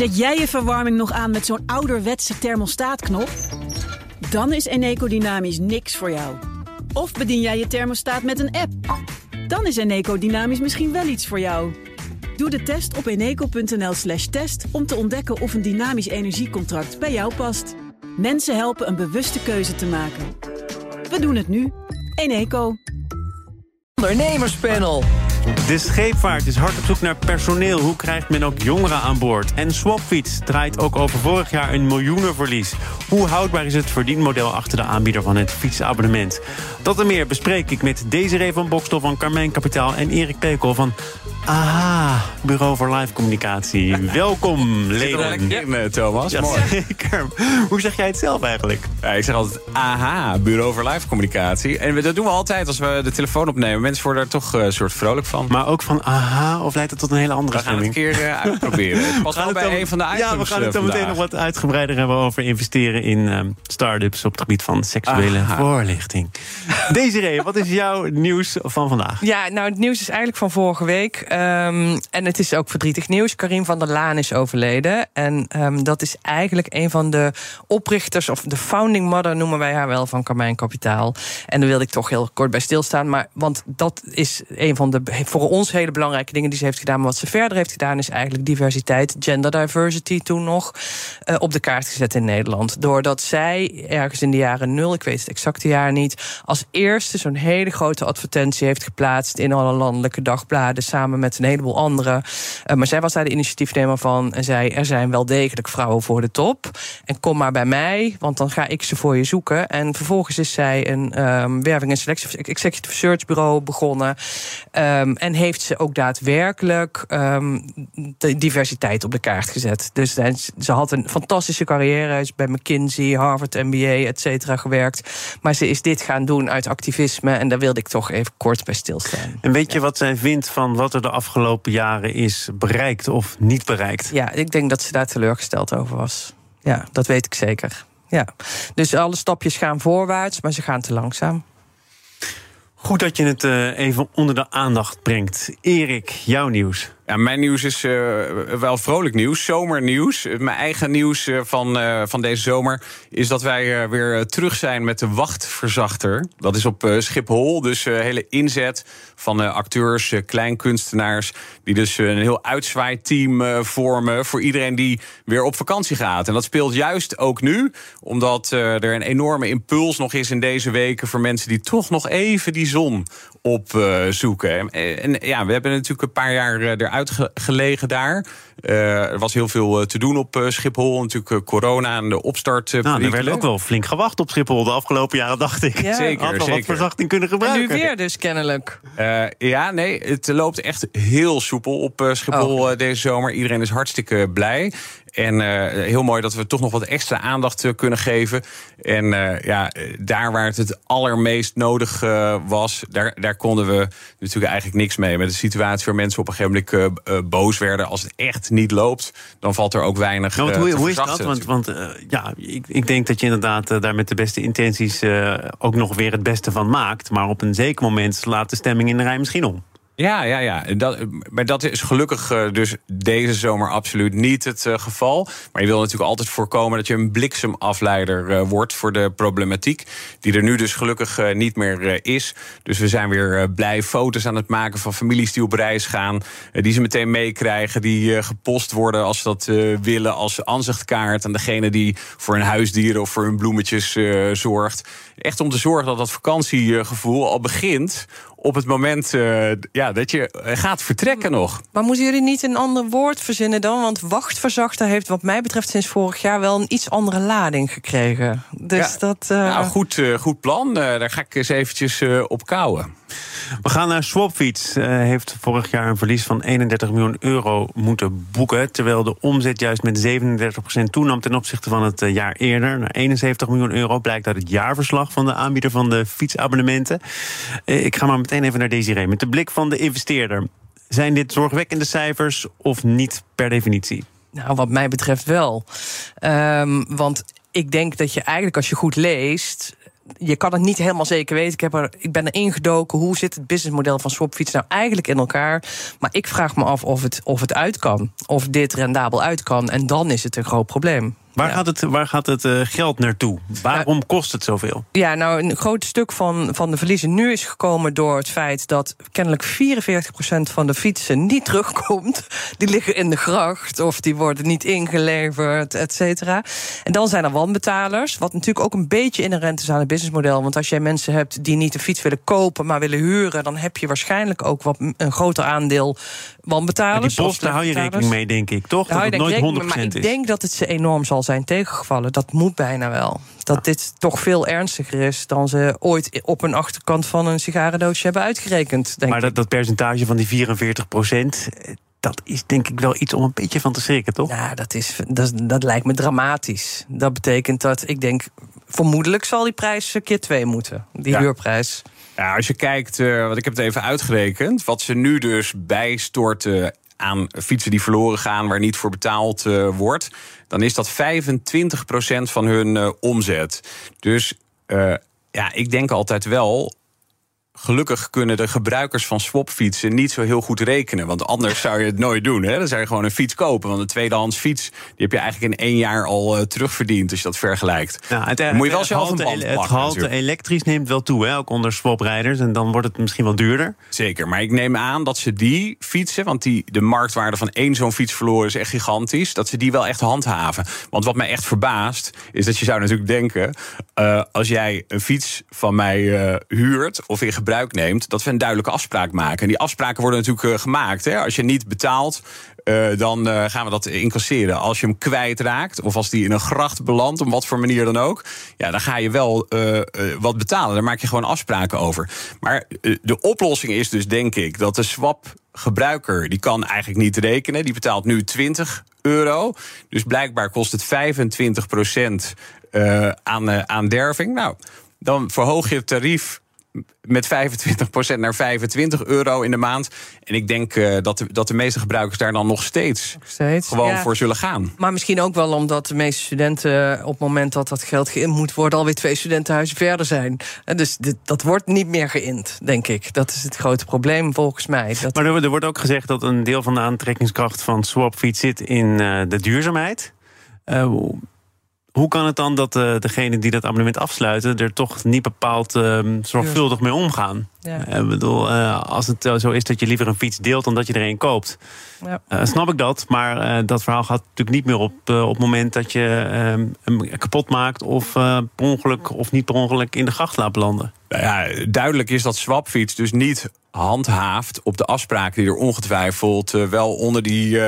Zet jij je verwarming nog aan met zo'n ouderwetse thermostaatknop? Dan is Eneco Dynamisch niks voor jou. Of bedien jij je thermostaat met een app? Dan is Eneco Dynamisch misschien wel iets voor jou. Doe de test op eneco.nl slash test om te ontdekken of een dynamisch energiecontract bij jou past. Mensen helpen een bewuste keuze te maken. We doen het nu. Eneco. Ondernemerspanel. De scheepvaart is hard op zoek naar personeel. Hoe krijgt men ook jongeren aan boord? En Swapfiets draait ook over vorig jaar een miljoenenverlies. Hoe houdbaar is het verdienmodel achter de aanbieder van het fietsabonnement? Dat en meer bespreek ik met Desiree van Bokstel van Carmijn Kapitaal... en Erik Pekel van AHA, Bureau voor Live Communicatie. Welkom, leden. in, eh, Thomas. Ja, Mooi. zeker. Hoe zeg jij het zelf eigenlijk? Ja, ik zeg altijd AHA, Bureau voor Live Communicatie. En dat doen we altijd als we de telefoon opnemen. Mensen worden er toch eh, een soort vrolijk van. Maar ook van aha, of leidt het tot een hele andere we gaan het een stemming? keer eh, uitproberen. Het past wel bij dan- een van de items Ja, we gaan het eh, zo meteen nog wat uitgebreider hebben over investeren in ehm start-ups op het gebied van seksuele Aha. voorlichting. Desiree, wat is jouw nieuws van vandaag? Ja, nou, het nieuws is eigenlijk van vorige week. Ehm, en het is ook verdrietig nieuws. Karim van der Laan is overleden. En ehm, dat is eigenlijk een van de oprichters, of de founding mother noemen wij haar wel, van Carmijn Kapitaal. En daar wilde ik toch heel kort bij stilstaan. Maar, want dat is een van de voor ons hele belangrijke dingen die ze heeft gedaan. Maar wat ze verder heeft gedaan, is eigenlijk diversiteit, gender diversity toen nog, eh, op de kaart gezet in Nederland. Doordat zij ergens in de jaren nul, ik weet het exacte jaar niet, als eerste zo'n hele grote advertentie heeft geplaatst in alle landelijke dagbladen samen met een heleboel anderen. Eh, maar zij was daar de initiatiefnemer van en zei: Er zijn wel degelijk vrouwen voor de top. En kom maar bij mij, want dan ga ik ze voor je zoeken. En vervolgens is zij een ehm, werving en selectie executive search bureau begonnen. Ehm, en heeft ze ook daadwerkelijk ehm, de diversiteit op de kaart gezet. Dus zij- ze had een fantastische carrière. Is bij McKinsey, Harvard MBA, et cetera gewerkt. Maar ze is dit gaan doen uit activisme. En daar wilde ik toch even kort bij stilstaan. En weet je wat zij vindt van wat er de afgelopen jaren is bereikt of niet bereikt? Ja, ik denk dat ze daar teleurgesteld over was. Ja, dat weet ik zeker. Ja. Dus alle stapjes gaan voorwaarts, maar ze gaan te langzaam. Goed dat je het eh, even onder de aandacht brengt. Erik, jouw nieuws. Mijn nieuws is eh, wel vrolijk nieuws, zomernieuws. Mijn eigen nieuws eh, van, eh, van deze zomer is dat wij weer terug zijn met de wachtverzachter. Dat is op Schiphol, dus hele inzet van acteurs, kleinkunstenaars... die dus een heel uitzwaaiteam eh, vormen voor iedereen die weer op vakantie gaat. En dat speelt juist ook nu, omdat er een enorme impuls nog is in deze weken... voor mensen die toch nog even die zon opzoeken. En, en ja, we hebben natuurlijk een paar jaar eruit ge- gelegen daar. Eh, er was heel veel eh, te doen op eh, Schiphol. Natuurlijk corona en de opstart. Nou, er werd ook wel flink gewacht op Schiphol de afgelopen jaren, dacht ik. Ja. Zeker, Had wel wat verzachting kunnen En gebruiken. nu weer dus kennelijk. Eh, ja, nee, het loopt echt heel soepel op eh, Schiphol Oh. deze zomer. Iedereen is hartstikke blij. En eh, heel mooi dat we toch nog wat extra aandacht eh, kunnen geven. En eh, ja, daar waar het het allermeest nodig was, daar, daar konden we natuurlijk eigenlijk niks mee. Met de situatie waar mensen op een gegeven moment boos werden. Als het echt niet loopt, dan valt er ook weinig. Nou, hoe, te hoe is dat? Want, want ja, ik, ik denk dat je inderdaad daar met de beste intenties ook nog weer het beste van maakt. Maar op een zeker moment slaat de stemming in de rij misschien om. Ja, ja, ja. Dat, maar dat is gelukkig eh, dus deze zomer absoluut niet het eh, geval. Maar je wil natuurlijk altijd voorkomen dat je een bliksemafleider eh, wordt voor de problematiek. Die er nu dus gelukkig niet meer is. Dus we zijn weer blij foto's aan het maken van families die op reis gaan. die ze meteen meekrijgen. Die gepost worden als ze dat willen als aanzichtkaart aan degene die voor hun huisdieren of voor hun bloemetjes zorgt. Echt om te zorgen dat dat vakantiegevoel al begint op het moment ja, dat je eh, gaat vertrekken nog. Maar moeten jullie niet een ander woord verzinnen dan? Want wachtverzachter heeft wat mij betreft sinds vorig jaar wel een iets andere lading gekregen. Dus Ja. dat... eh, Nou, goed, eh, goed plan. Daar ga ik eens eventjes op kouwen. We gaan naar Swapfiets. Eh heeft vorig jaar een verlies van 31 miljoen euro moeten boeken. Terwijl de omzet juist met 37% toenam ten opzichte van het eh, jaar eerder. Naar 71 miljoen euro blijkt uit het jaarverslag van de aanbieder van de fietsabonnementen. Eh, ik ga maar meteen even naar Desiree. Met de blik van de investeerder. Zijn dit zorgwekkende cijfers of niet per definitie? Nou, wat mij betreft wel. Ehm, want ik denk dat je eigenlijk als je goed leest. Je kan het niet helemaal zeker weten. Ik, heb er, ik ben er ingedoken. Hoe zit het businessmodel van Swapfiets nou eigenlijk in elkaar? Maar ik vraag me af of het, of het uit kan. Of dit rendabel uit kan. En dan is het een groot probleem. Waar, gaat het, waar gaat het uh, geld naartoe? Waarom kost het zoveel? Ja, nou, een groot stuk van, van de verliezen nu is gekomen door het feit dat kennelijk 44% van de fietsen niet terugkomt. Die liggen in de gracht of die worden niet ingeleverd, et cetera. En dan zijn er wanbetalers, wat natuurlijk ook een beetje inherent is aan het businessmodel. Want als jij mensen hebt die niet de fiets willen kopen, maar willen huren, dan heb je waarschijnlijk ook wat een groter aandeel wanbetalers. die post, daar hou je rekening mee, denk ik, toch? Dat het nooit 100% mee, maar is. Ik denk dat het ze enorm zal zijn tegengevallen. Dat moet bijna wel. Dat dit toch veel ernstiger is dan ze ooit op een achterkant van een sigarendoosje hebben uitgerekend. Denk maar dat, dat percentage van die 44 procent dat is denk ik wel iets om een beetje van te schrikken, toch? Ja, dat, is, dat, dat lijkt me dramatisch. Dat betekent dat ik denk, vermoedelijk zal die prijs keer twee moeten, die huurprijs. Ja, als je kijkt, uh, want ik heb het even uitgerekend, wat ze nu dus bijstorten aan fietsen die verloren gaan, waar niet voor betaald uh, wordt, dan is dat 25% van hun uh, omzet. Dus ja, ik denk altijd wel, gelukkig kunnen de gebruikers van swapfietsen niet zo heel goed rekenen. Want anders zou je het nooit doen. Hè? Dan zou je gewoon een fiets kopen. Want een tweedehands fiets die heb je eigenlijk in één jaar al uh, terugverdiend. Als je dat vergelijkt. Ja, het, moet je wel zelf een band Het gehalte elektrisch neemt wel toe, hè? ook onder swaprijders. En dan wordt het misschien wel duurder. Zeker, maar ik neem aan dat ze die fietsen... want die, de marktwaarde van één zo'n fiets verloren is echt gigantisch... dat ze die wel echt handhaven. Want wat mij echt verbaast, is dat je zou natuurlijk denken... Uh, als jij een fiets van mij uh, huurt of in gebruik neemt, dat we een duidelijke afspraak maken. En die afspraken worden natuurlijk uh, gemaakt. Hè? Als je niet betaalt, uh, dan uh, gaan we dat incasseren. Als je hem kwijtraakt, of als die in een gracht belandt, op wat voor manier dan ook, ja, dan ga je wel wat betalen. Daar maak je gewoon afspraken over. Maar de oplossing is dus, denk ik, dat de swap gebruiker die kan eigenlijk niet rekenen. Die betaalt nu 20 euro. Dus blijkbaar kost het 25 procent aan, aan derving. Nou, dan verhoog je het tarief met 25% naar 25 euro in de maand. En ik denk uh, dat, de, dat de meeste gebruikers daar dan nog steeds, nog steeds gewoon ja. voor zullen gaan. Maar misschien ook wel omdat de meeste studenten op het moment dat dat geld geïnd moet worden, alweer twee studentenhuizen verder zijn. En dus dit, dat wordt niet meer geïnd, denk ik. Dat is het grote probleem volgens mij. Dat... Maar er, er, wordt ook gezegd dat een deel van de aantrekkingskracht van Swapfiets zit in uh, de duurzaamheid. Uh, hoe kan het dan dat uh, degene die dat abonnement afsluiten... er toch niet bepaald uh, zorgvuldig mee omgaan? Ja. Ik bedoel, uh, als het zo is dat je liever een fiets deelt dan dat je er een koopt... Ja. snap ik dat, maar dat verhaal gaat natuurlijk niet meer op... op het moment dat je ehm, hem kapot maakt... of per ongeluk of niet per ongeluk in de gracht laat belanden. Nou ja, duidelijk is dat Swapfiets dus niet handhaaft op de afspraken die er ongetwijfeld wel onder die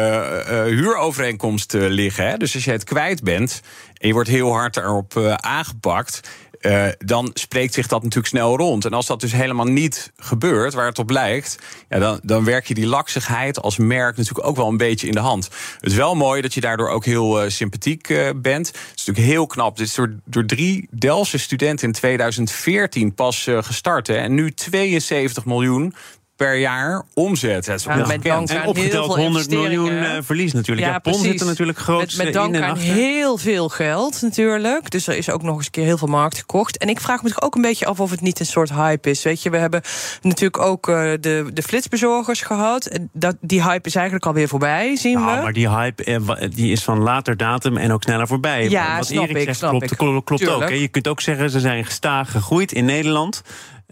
huurovereenkomst liggen. Hè? Dus als je het kwijt bent en je wordt heel hard erop aangepakt. Uh, dan spreekt zich dat natuurlijk snel rond. En als dat dus helemaal niet gebeurt, waar het op lijkt, ja, dan, dan werk je die laksigheid als merk natuurlijk ook wel een beetje in de hand. Het is wel mooi dat je daardoor ook heel uh, sympathiek uh, bent. Het is natuurlijk heel knap. Dit is door, drie Delse studenten in 2014 pas gestart. En nu 72 miljoen per jaar omzet. Dat is ja, met dank en opgeteld 100 miljoen uh, verlies natuurlijk. Ja, Japon zit er natuurlijk groot met, met dank in aan heel veel geld natuurlijk. Dus er is ook nog eens een keer heel veel markt gekocht. En ik vraag me toch ook een beetje af of het niet een soort hype is. Weet je, we hebben natuurlijk ook uh, de, de flitsbezorgers gehad. Dat, die hype is eigenlijk alweer voorbij, zien nou, we. Maar die hype eh, die is van later datum en ook sneller voorbij. Ja, Wat snap Erik ik, zegt, snap klopt, ik. klopt, klopt ook. Hè. Je kunt ook zeggen, ze zijn gestaag gegroeid in Nederland.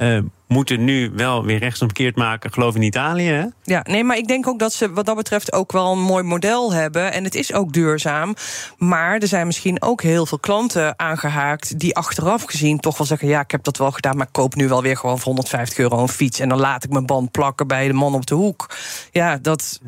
Uh, moeten nu wel weer rechtsomkeerd maken, geloof in Italië. Hè? Ja, nee, maar ik denk ook dat ze wat dat betreft ook wel een mooi model hebben. En het is ook duurzaam. Maar er zijn misschien ook heel veel klanten aangehaakt die achteraf gezien toch wel zeggen: ja, ik heb dat wel gedaan, maar ik koop nu wel weer gewoon voor 150 euro een fiets. En dan laat ik mijn band plakken bij de man op de hoek. Ja, dat.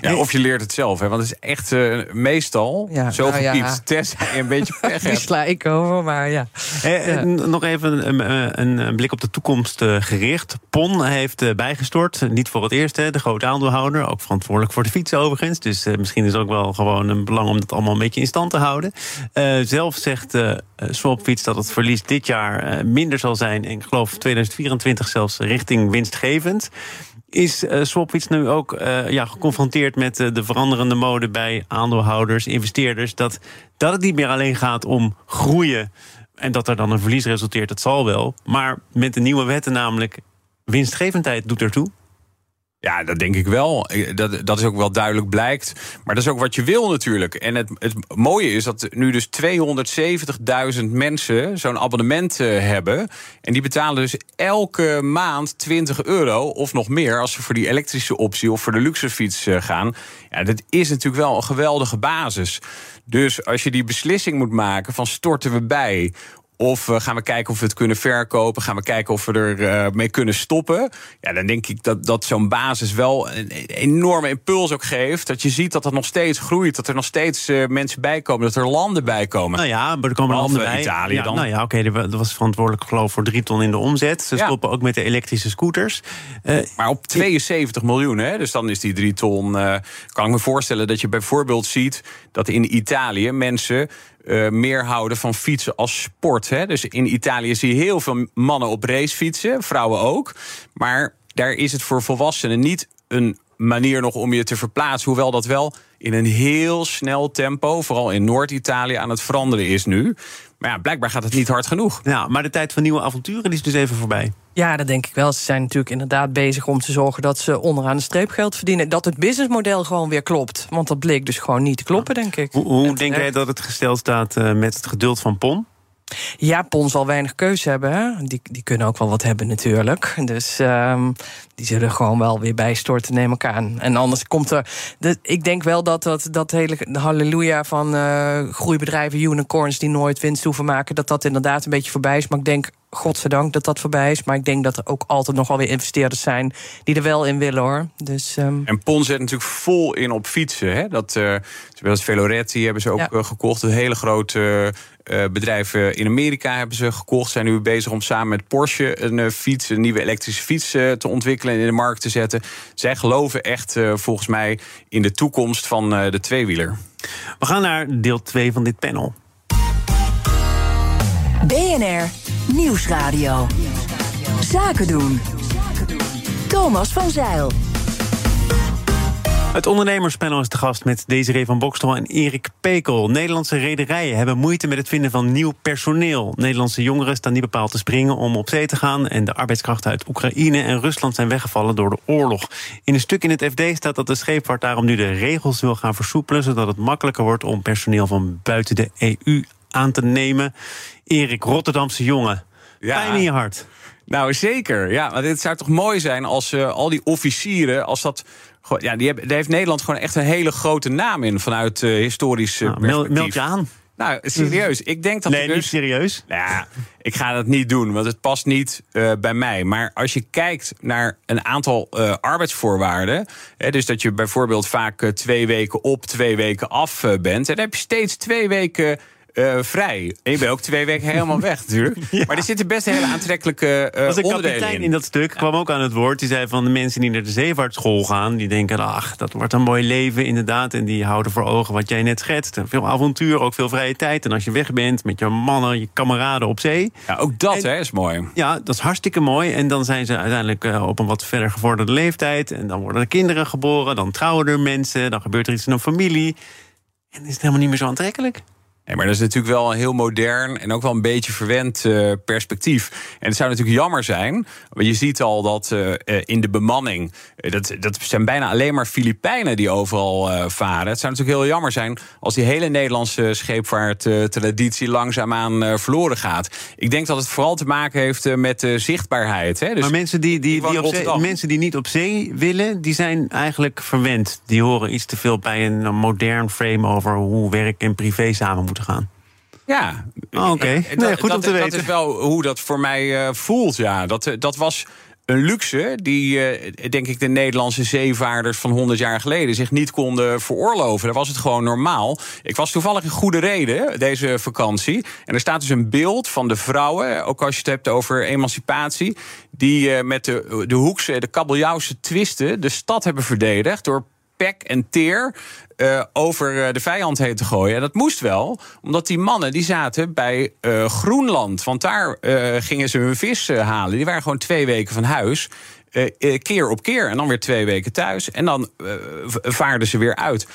Ja, of je leert het zelf, hè? want het is echt uh, meestal ja, zo nou. Ja. Test je een beetje pech Die sla ik over, maar ja. Eh, ja. Nog even een, een, een, blik op de toekomst gericht. PON heeft bijgestort, niet voor het eerst, hè, de grote aandeelhouder. Ook verantwoordelijk voor de fiets overigens. Dus misschien is het ook wel gewoon een belang om dat allemaal een beetje in stand te houden. zelf zegt Swapfiets dat het verlies dit jaar minder zal zijn. En ik geloof 2024 zelfs richting winstgevend. Is uh, nu ook uh, ja, geconfronteerd met uh, de veranderende mode bij aandeelhouders, investeerders? Dat, dat het niet meer alleen gaat om groeien En dat er dan een verlies resulteert, dat zal wel. Maar met de nieuwe wetten namelijk winstgevendheid doet ertoe. Ja, dat denk ik wel. Dat, dat is ook wel duidelijk blijkt. Maar dat is ook wat je wil natuurlijk. En het, het mooie is dat nu dus 270.000 mensen zo'n abonnement uh, hebben. En die betalen dus elke maand 20 euro of nog meer... als ze voor die elektrische optie of voor de luxefiets uh, gaan. Ja, dat is natuurlijk wel een geweldige basis. Dus als je die beslissing moet maken van storten we bij of uh, gaan we kijken of we het kunnen verkopen? Gaan we kijken of we er uh, mee kunnen stoppen? Ja, dan denk ik dat, dat zo'n basis wel een enorme impuls ook geeft. Dat je ziet dat dat nog steeds groeit. Dat er nog steeds uh, mensen bij komen. Dat er landen bij komen. Nou ja, maar er komen landen bij. Italië ja, dan. Nou ja, oké, okay, dat was verantwoordelijk geloof voor drie ton in de omzet. Ze Ja. stoppen ook met de elektrische scooters. Maar op 72 miljoen, hè, dus dan is die drie ton. eh, kan ik me voorstellen dat je bijvoorbeeld ziet dat in Italië mensen eh, meer houden van fietsen als sport. Hè. Dus in Italië zie je heel veel mannen op racefietsen, vrouwen ook. Maar daar is het voor volwassenen niet een manier nog om je te verplaatsen. Hoewel dat wel in een heel snel tempo, vooral in Noord-Italië, aan het veranderen is nu. Maar ja, blijkbaar gaat het niet hard genoeg. Ja, maar de tijd van nieuwe avonturen die is dus even voorbij. Ja, dat denk ik wel. Ze zijn natuurlijk inderdaad bezig om te zorgen dat ze onderaan de streep geld verdienen. Dat het businessmodel gewoon weer klopt. Want dat bleek dus gewoon niet te kloppen, denk ik. Hoe, hoe En denk jij dat het gesteld staat eh, met het geduld van POM? Ja, Pon zal weinig keuze hebben. Die, die kunnen ook wel wat hebben natuurlijk. Dus ehm, die zullen gewoon wel weer bijstorten, neem ik aan. En anders komt er... De, ik denk wel dat dat, dat hele halleluja van eh, groeibedrijven, unicorns... die nooit winst hoeven maken, dat dat inderdaad een beetje voorbij is. Maar ik denk, godzijdank dat dat voorbij is. Maar ik denk dat er ook altijd nog wel weer investeerders zijn... die er wel in willen, hoor. Dus... ehm, En Pon zet natuurlijk vol in op fietsen. Hè? Dat, eh zoals Veloretti hebben ze ook Ja. eh, gekocht. Een hele grote eh, bedrijven in Amerika hebben ze gekocht. Zijn nu bezig om samen met Porsche een eh, fiets, een nieuwe elektrische fiets eh, te ontwikkelen en in de markt te zetten. Zij geloven echt eh, volgens mij in de toekomst van eh, de tweewieler. We gaan naar deel 2 van dit panel. BNR Nieuwsradio. Zaken doen. Thomas van Zeil. Het ondernemerspanel is te gast met Desiree van Bokstel en Erik Pekel. Nederlandse rederijen hebben moeite met het vinden van nieuw personeel. Nederlandse jongeren staan niet bepaald te springen om op zee te gaan... en de arbeidskrachten uit Oekraïne en Rusland zijn weggevallen door de oorlog. In een stuk in het FD staat dat de scheepvaart daarom nu de regels wil gaan versoepelen... zodat het makkelijker wordt om personeel van buiten de EU aan te nemen. Erik, Rotterdamse jongen, Ja. pijn in je hart. Nou, zeker. Ja, maar dit zou toch mooi zijn als eh, al die officieren, als dat. Ja, die hebben, daar heeft Nederland gewoon echt een hele grote naam in vanuit eh, historisch eh, Nou, perspectief. meld je aan. Nou, serieus. Ik denk dat Nee, niet dus, serieus. Nou ja, ik ga dat niet doen, want het past niet bij mij. Maar als je kijkt naar een aantal arbeidsvoorwaarden... Hè, dus dat je bijvoorbeeld vaak twee weken op, twee weken af bent... en dan heb je steeds twee weken... eh, vrij. En je bent ook twee weken helemaal weg natuurlijk. Maar er zitten best hele aantrekkelijke eh was de onderdelen kapitein in. in dat stuk, kwam ook aan het woord. Die zei van de mensen die naar de zeevaartschool gaan... die denken, ach, dat wordt een mooi leven inderdaad. En die houden voor ogen wat jij net schetst. Veel avontuur, ook veel vrije tijd. En als je weg bent met je mannen, je kameraden op zee... Ja, ook dat En- hè, is mooi. Ja, dat is hartstikke mooi. En dan zijn ze uiteindelijk eh, op een wat verder gevorderde leeftijd. En dan worden er kinderen geboren, dan trouwen er mensen... dan gebeurt er iets in een familie. En is het helemaal niet meer zo aantrekkelijk. Nee, maar dat is natuurlijk wel een heel modern en ook wel een beetje verwend eh, perspectief. En het zou natuurlijk jammer zijn. Want je ziet al dat eh, eh, in de bemanning. dat, dat zijn bijna alleen maar Filipijnen die overal varen. Het zou natuurlijk heel jammer zijn als die hele Nederlandse scheepvaarttraditie langzaamaan verloren gaat. Ik denk dat het vooral te maken heeft met de zichtbaarheid. Hè? Dus maar mensen die, die, die, op zee- mensen die niet op zee willen, die zijn eigenlijk verwend. Die horen iets te veel bij een modern frame over hoe werk en privé samen moeten gaan. Ja, Oh, oké. Eh, Nee, goed om dat, te Dat weten. is wel hoe dat voor mij eh, voelt. Ja, dat, eh, dat was een luxe die, denk ik, de Nederlandse zeevaarders van 100 jaar geleden zich niet konden veroorloven. Daar was het gewoon normaal. Ik was toevallig in goede reden deze vakantie. En er staat dus een beeld van de vrouwen, ook als je het hebt over emancipatie, die met de, de hoekse, de kabeljauwse twisten de stad hebben verdedigd door pek en teer eh, over eh, de vijand heen te gooien. En dat moest wel, omdat die mannen die zaten bij eh, Groenland. Want daar gingen ze hun vis halen. Die waren gewoon twee weken van huis. keer op keer. En dan weer twee weken thuis. En dan vaarden ze weer uit.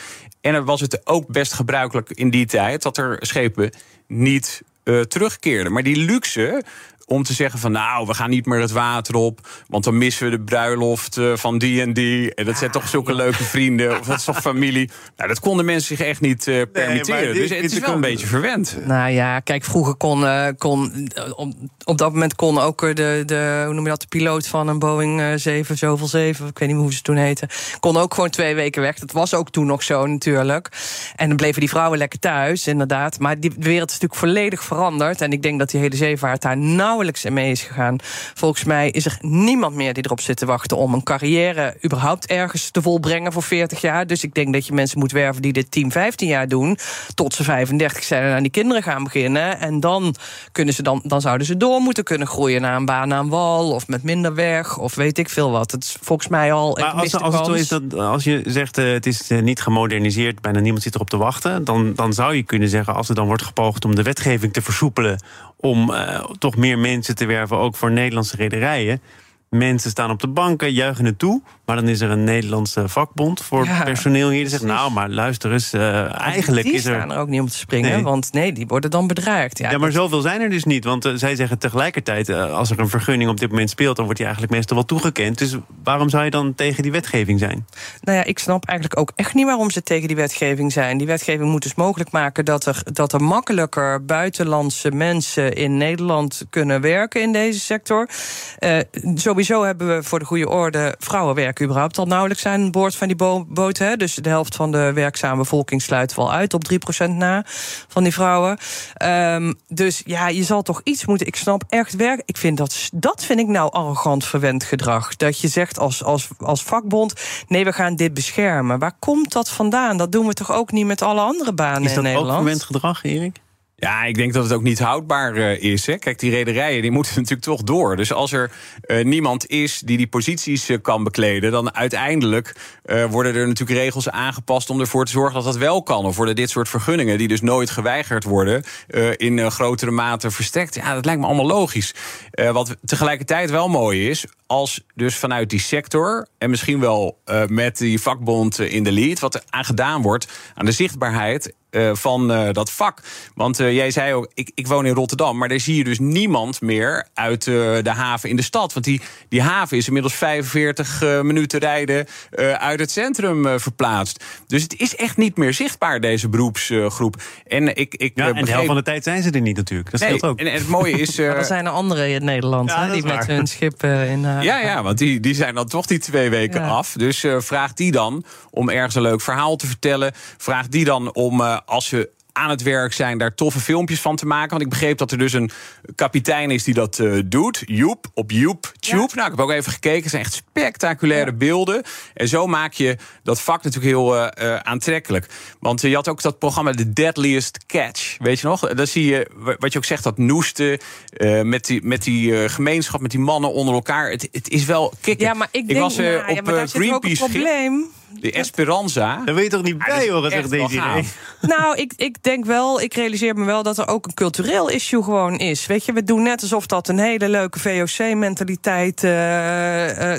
En dan was het ook best gebruikelijk in die tijd dat er schepen niet terugkeerden. Maar die luxe om te zeggen van nou, we gaan niet meer het water op, want dan missen we de bruiloft eh, van die en die. En dat zijn toch zulke leuke vrienden, of dat is toch familie. Nou, dat konden mensen zich echt niet uh, permitteren. dus het is wel een beetje verwend. Nou ja, kijk, vroeger kon, uh, kon op, op, dat moment kon ook de, de, hoe noem je dat, de piloot van een Boeing 7, zoveel 7, ik weet niet meer hoe ze toen heten, kon ook gewoon twee weken weg. Dat was ook toen nog zo natuurlijk. En dan bleven die vrouwen lekker thuis, inderdaad. Maar die wereld is natuurlijk volledig veranderd. En ik denk dat die hele zeevaart daar nauwelijks mee is gegaan. Volgens mij is er niemand meer die erop zit te wachten om een carrière überhaupt ergens te volbrengen voor 40 jaar. Dus ik denk dat je mensen moet werven die dit 10, 15 jaar doen. Tot ze 35 zijn en aan die kinderen gaan beginnen. En dan, kunnen ze dan, dan zouden ze door moeten kunnen groeien naar een baan aan wal. Of met minder weg. Of weet ik veel wat. Het is volgens mij al. Maar als, als, het zo is dat als je zegt uh, het is uh, niet gemoderniseerd, bijna niemand zit erop te wachten. Dan, dan zou je kunnen zeggen, als er dan wordt gepoogd om de wetgeving te versoepelen om uh, toch meer mensen te werven, ook voor Nederlandse rederijen. Mensen staan op de banken, juichen het toe. Maar dan is er een Nederlandse vakbond voor personeel hier. Die zegt, nou, maar luister eens, uh, eigenlijk die is er... staan er ook niet om te springen, want nee, die worden dan bedreigd. Ja, ja maar zoveel zijn er dus niet. Want uh, zij zeggen tegelijkertijd, uh, als er een vergunning op dit moment speelt... dan wordt die eigenlijk meestal wel toegekend. Dus waarom zou je dan tegen die wetgeving zijn? Nou ja, ik snap eigenlijk ook echt niet waarom ze tegen die wetgeving zijn. Die wetgeving moet dus mogelijk maken dat er, dat er makkelijker... buitenlandse mensen in Nederland kunnen werken in deze sector. Sowieso hebben we voor de goede orde vrouwen werken überhaupt al nauwelijks aan boord van die bo boten. Dus de helft van de werkzame bevolking sluit wel uit op 3% na van die vrouwen. Um, dus ja, je zal toch iets moeten. Ik snap echt werk. Ik vind dat, dat vind ik nou arrogant verwend gedrag. Dat je zegt als, als, als vakbond: nee, we gaan dit beschermen. Waar komt dat vandaan? Dat doen we toch ook niet met alle andere banen in Nederland? Is dat ook verwend gedrag, Erik? Ja, ik denk dat het ook niet houdbaar uh, is. Hè. Kijk, die rederijen die moeten natuurlijk toch door. Dus als er uh, niemand is die die posities uh, kan bekleden, dan uiteindelijk worden er natuurlijk regels aangepast om ervoor te zorgen dat dat wel kan. Of worden dit soort vergunningen, die dus nooit geweigerd worden, in grotere mate verstrekt. Ja, dat lijkt me allemaal logisch. wat tegelijkertijd wel mooi is, als dus vanuit die sector en misschien wel met die vakbond in de lead, wat er aan gedaan wordt aan de zichtbaarheid van uh, dat vak. Want uh, jij zei ook, ik, ik woon in Rotterdam, maar daar zie je dus niemand meer uit de haven in de stad. Want die, die haven is inmiddels 45 minuten rijden uit het centrum verplaatst. Dus het is echt niet meer zichtbaar, deze beroepsgroep. En, ik, ik, ja, en de helft van de tijd zijn ze er niet natuurlijk. Dat nee, scheelt ook. En, het mooie is... er zijn er anderen in Nederland ja, hè, die met hun schip in... ja, ja, want die, die zijn dan toch die twee weken af. Dus vraag die dan om ergens een leuk verhaal te vertellen. Vraag die dan om als je aan het werk zijn daar toffe filmpjes van te maken. Want ik begreep dat er dus een kapitein is die dat uh, doet. Joep, op Joep Tube. Nou, ik heb ook even gekeken. Het zijn echt spectaculaire beelden. En zo maak je dat vak natuurlijk heel uh, uh, aantrekkelijk. Want je had ook dat programma The Deadliest Catch. Weet je nog? Dan zie je, wat je ook zegt, dat noesten. met die, met die gemeenschap, met die mannen onder elkaar. Het, het is wel kicken. Ja, maar ik, denk, ik was nou, op ja, Greenpeace. probleem. De Esperanza. Daar weet je toch niet bij horen, zegt deze Nou, ik, ik denk wel, ik realiseer me wel dat er ook een cultureel issue gewoon is. Weet je, we doen net alsof dat een hele leuke VOC-mentaliteit. Uh, uh,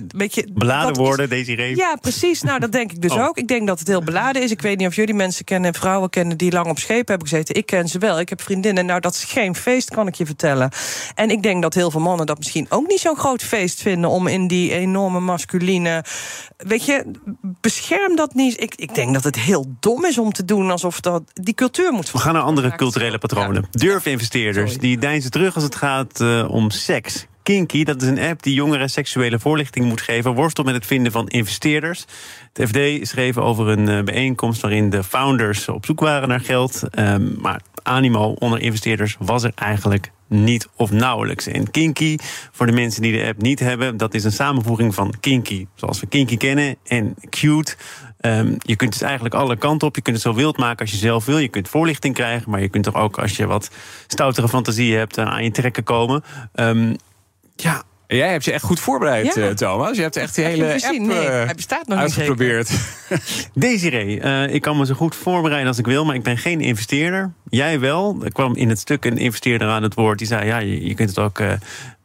beladen worden, deze reden. Ja, precies. Nou, dat denk ik dus oh. ook. Ik denk dat het heel beladen is. Ik weet niet of jullie mensen kennen, vrouwen kennen die lang op schepen hebben gezeten. Ik ken ze wel. Ik heb vriendinnen. Nou, dat is geen feest, kan ik je vertellen. En ik denk dat heel veel mannen dat misschien ook niet zo'n groot feest vinden om in die enorme masculine. Weet je, bescherm dat niet. Ik, ik denk dat het heel dom is om te doen alsof dat die cultuur moet. We gaan naar andere culturele patronen. Ja. Durfinvesteerders die deinzen terug als het gaat uh, om seks. Kinky, dat is een app die jongeren seksuele voorlichting moet geven, worstelt met het vinden van investeerders. Het FD schreef over een uh, bijeenkomst waarin de founders op zoek waren naar geld. Um, maar animo onder investeerders was er eigenlijk niet of nauwelijks. En Kinky, voor de mensen die de app niet hebben, dat is een samenvoeging van Kinky, zoals we Kinky kennen, en Cute. Um, je kunt dus eigenlijk alle kanten op. Je kunt het zo wild maken als je zelf wil. Je kunt voorlichting krijgen, maar je kunt er ook, als je wat stoutere fantasie hebt, aan je trekken komen. Um, ja, Jij hebt je echt goed voorbereid, ja. uh, Thomas. Je hebt echt die hele app nee, uh, hij bestaat nog uitgeprobeerd. Niet Desiree, uh, ik kan me zo goed voorbereiden als ik wil, maar ik ben geen investeerder. Jij wel. Er kwam in het stuk een investeerder aan het woord. Die zei, ja, je, je kunt het ook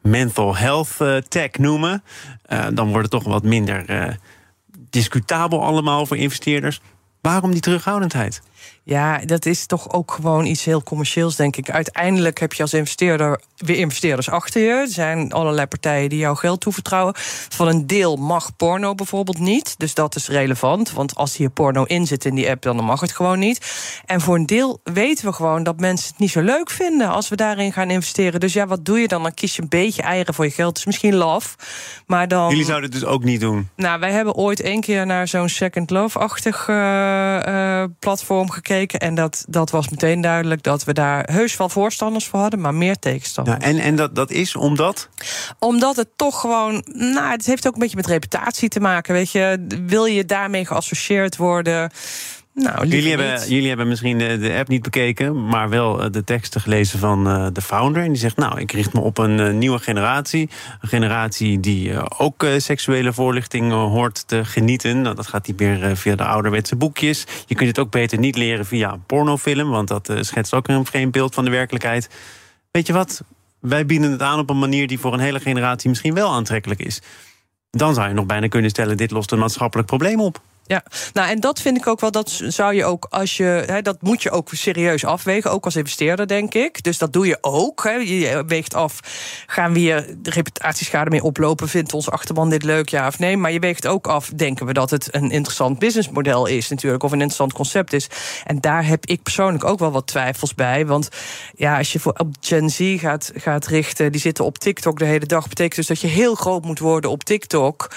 mental health tech noemen. dan wordt het toch wat minder discutabel allemaal voor investeerders. Waarom die terughoudendheid? Ja, dat is toch ook gewoon iets heel commercieels, denk ik. Uiteindelijk heb je als investeerder weer investeerders achter je. Er zijn allerlei partijen die jouw geld toevertrouwen. Van een deel mag porno bijvoorbeeld niet. Dus dat is relevant. Want als hier porno in zit in die app, dan mag het gewoon niet. En voor een deel weten we gewoon dat mensen het niet zo leuk vinden als we daarin gaan investeren. Dus ja, wat doe je dan? Dan kies je een beetje eieren voor je geld. Dus misschien love. Maar dan. Jullie zouden het dus ook niet doen. Nou, wij hebben ooit één keer naar zo'n Second Love-achtig uh, platform gekeken. En dat, dat was meteen duidelijk dat we daar heus wel voorstanders voor hadden, maar meer tegenstanders. En en dat, dat is omdat? Omdat het toch gewoon. Nou, het heeft ook een beetje met reputatie te maken. Weet je, wil je daarmee geassocieerd worden? Nou, jullie, hebben, jullie hebben misschien de, app niet bekeken, maar wel eh, de teksten gelezen van uh, de founder. En die zegt: Nou, ik richt me op een uh, nieuwe generatie. Een generatie die ook seksuele voorlichting hoort te genieten. Nou, dat gaat niet meer via de ouderwetse boekjes. Je kunt het ook beter niet leren via een pornofilm, want dat schetst ook een vreemd beeld van de werkelijkheid. Weet je wat? Wij bieden het aan op een manier die voor een hele generatie misschien wel aantrekkelijk is. Dan zou je nog bijna kunnen stellen: dit lost een maatschappelijk probleem op. Ja, nou en dat vind ik ook wel, dat zou je ook als je, hè, dat moet je ook serieus afwegen, ook als investeerder, denk ik. Dus dat doe je ook. Hè. Je weegt af, gaan we hier de reputatieschade mee oplopen? Vindt ons achterban dit leuk, ja of nee? Maar je weegt ook af, denken we dat het een interessant businessmodel is, natuurlijk, of een interessant concept is. En daar heb ik persoonlijk ook wel wat twijfels bij. Want ja, als je voor op Gen Z gaat, gaat richten, die zitten op TikTok de hele dag, betekent dus dat je heel groot moet worden op TikTok.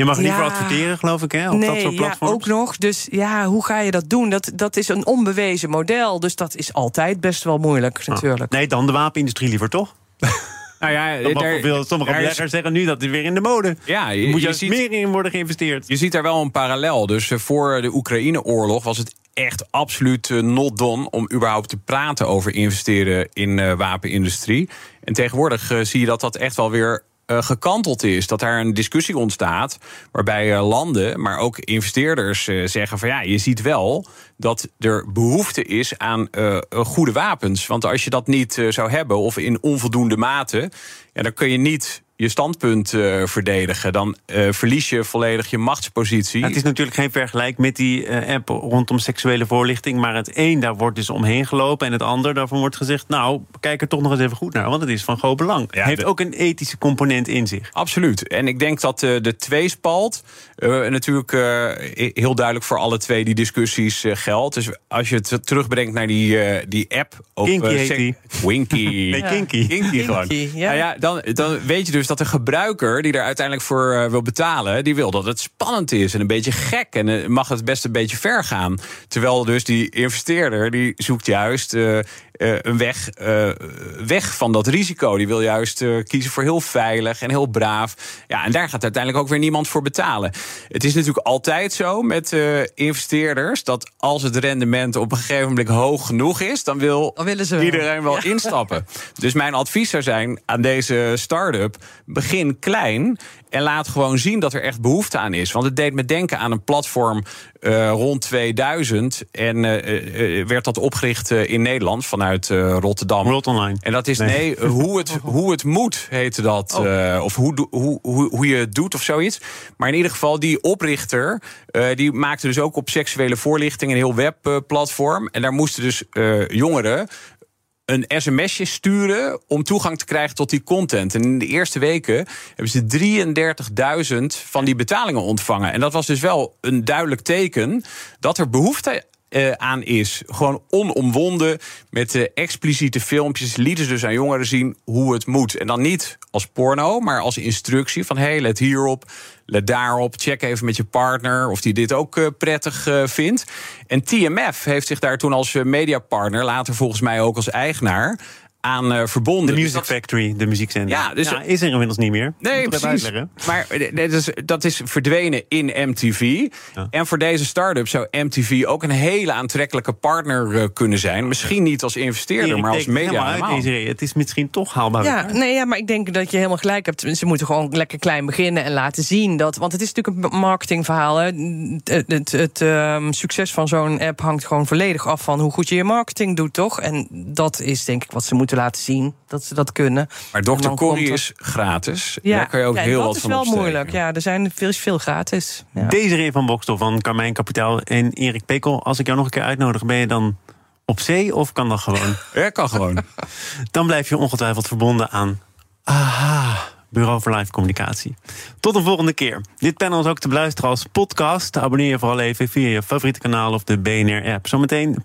Je mag liever adverteren, geloof ik, hè? Op nee, dat soort platforms. Ja, ook nog. Dus ja, hoe ga je dat doen? Dat, dat is een onbewezen model. Dus dat is altijd best wel moeilijk, ah. natuurlijk. Nee, dan de wapenindustrie liever, toch? Nou ja, daar, veel, sommige beleggers zeggen nu dat het weer in de mode. Ja, je, moet je, ziet, meer in worden geïnvesteerd. Je ziet daar wel een parallel. Dus eh, voor de Oekraïne-oorlog was het echt absoluut eh, not done om überhaupt te praten over investeren in uh, wapenindustrie. En tegenwoordig zie je dat dat echt wel weer gekanteld is. Dat daar een discussie ontstaat waarbij uh, landen, maar ook investeerders uh, zeggen van ja, je ziet wel dat er behoefte is aan goede wapens. Want als je dat niet zou hebben of in onvoldoende mate, ja, dan kun je niet je standpunt uh, verdedigen. Dan uh, verlies je volledig je machtspositie. het is natuurlijk geen vergelijk met die uh, app rondom seksuele voorlichting. Maar het een, daar wordt dus omheen gelopen. En het ander, daarvan wordt gezegd... nou, kijk er toch nog eens even goed naar. Want het is van groot belang. Ja, heeft ook een ethische component in zich. Absoluut. En ik denk dat de tweespalt... natuurlijk heel duidelijk voor alle twee die discussies geldt. Dus als je het terugbrengt naar die, die app... Op, Kinky heet die. Winky. nee, Kinky. Kinky, gewoon. Ja. Nou ja, dan, dan weet je dus dat de gebruiker die er uiteindelijk voor uh, wil betalen, die wil dat het spannend is en een beetje gek en uh, mag het best een beetje ver gaan. Terwijl dus die investeerder die zoekt juist uh, een weg, weg van dat risico. Die wil juist kiezen voor heel veilig en heel braaf. Ja, en daar gaat uiteindelijk ook weer niemand voor betalen. Het is natuurlijk altijd zo met investeerders dat als het rendement op een gegeven moment hoog genoeg is, dan wil dan iedereen wel instappen. Dus mijn advies zou zijn aan deze start-up begin klein en laat gewoon zien dat er echt behoefte aan is. Want het deed me denken aan een platform uh, rond 2000. En uh, uh, werd dat opgericht in Nederland vanuit Rotterdam. World Online. En dat is nee, nee hoe, het, hoe het moet, heette dat. Oh. of hoe, hoe, hoe, hoe je het doet of zoiets. Maar in ieder geval, die oprichter. die maakte dus ook op seksuele voorlichting een heel webplatform. en daar moesten dus jongeren een sms'je sturen om toegang te krijgen tot die content. En in de eerste weken hebben ze 33.000 van die betalingen ontvangen. En dat was dus wel een duidelijk teken dat er behoefte uh, aan is. Gewoon onomwonden met uh, expliciete filmpjes. Lieten ze dus aan jongeren zien hoe het moet. En dan niet als porno, maar als instructie van... hey, let hierop, let daarop. Check even met je partner of die dit ook uh, prettig vindt. En TMF heeft zich daar toen als mediapartner... later volgens mij ook als eigenaar aan uh, verbonden. De Music dus Factory, de muziekzender. Ja, dus ja, is er inmiddels niet meer. Nee, precies. Maar dat is, dat is verdwenen in MTV. En voor deze start-up zou MTV ook een hele aantrekkelijke partner uh, kunnen zijn. Misschien niet als investeerder, maar als media. het is misschien toch haalbaar. Ja, nee, ja, maar ik denk dat je helemaal gelijk hebt. Ze moeten gewoon lekker klein beginnen en laten zien dat. Want het is natuurlijk een marketingverhaal. Hè. Het, het, het um, succes van zo'n app hangt gewoon volledig af van hoe goed je je marketing doet, toch? En dat is denk ik wat ze moeten moeten laten zien dat ze dat kunnen. Maar dokter Corrie komt is gratis. Ja, Daar kan je ook ja, en heel dat wat is van wel opsteken. moeilijk. Ja, er zijn veel, veel gratis. Ja. Desiree van Bokstel van Carmijn Kapitaal en Erik Pekel. Als ik jou nog een keer uitnodig, ben je dan op zee of kan dat gewoon? Ja, kan gewoon. dan blijf je ongetwijfeld verbonden aan AHA, Bureau voor Live Communicatie. Tot een volgende keer. Dit panel is ook te beluisteren als podcast. Abonneer je vooral even via je favoriete kanaal of de BNR-app. Zometeen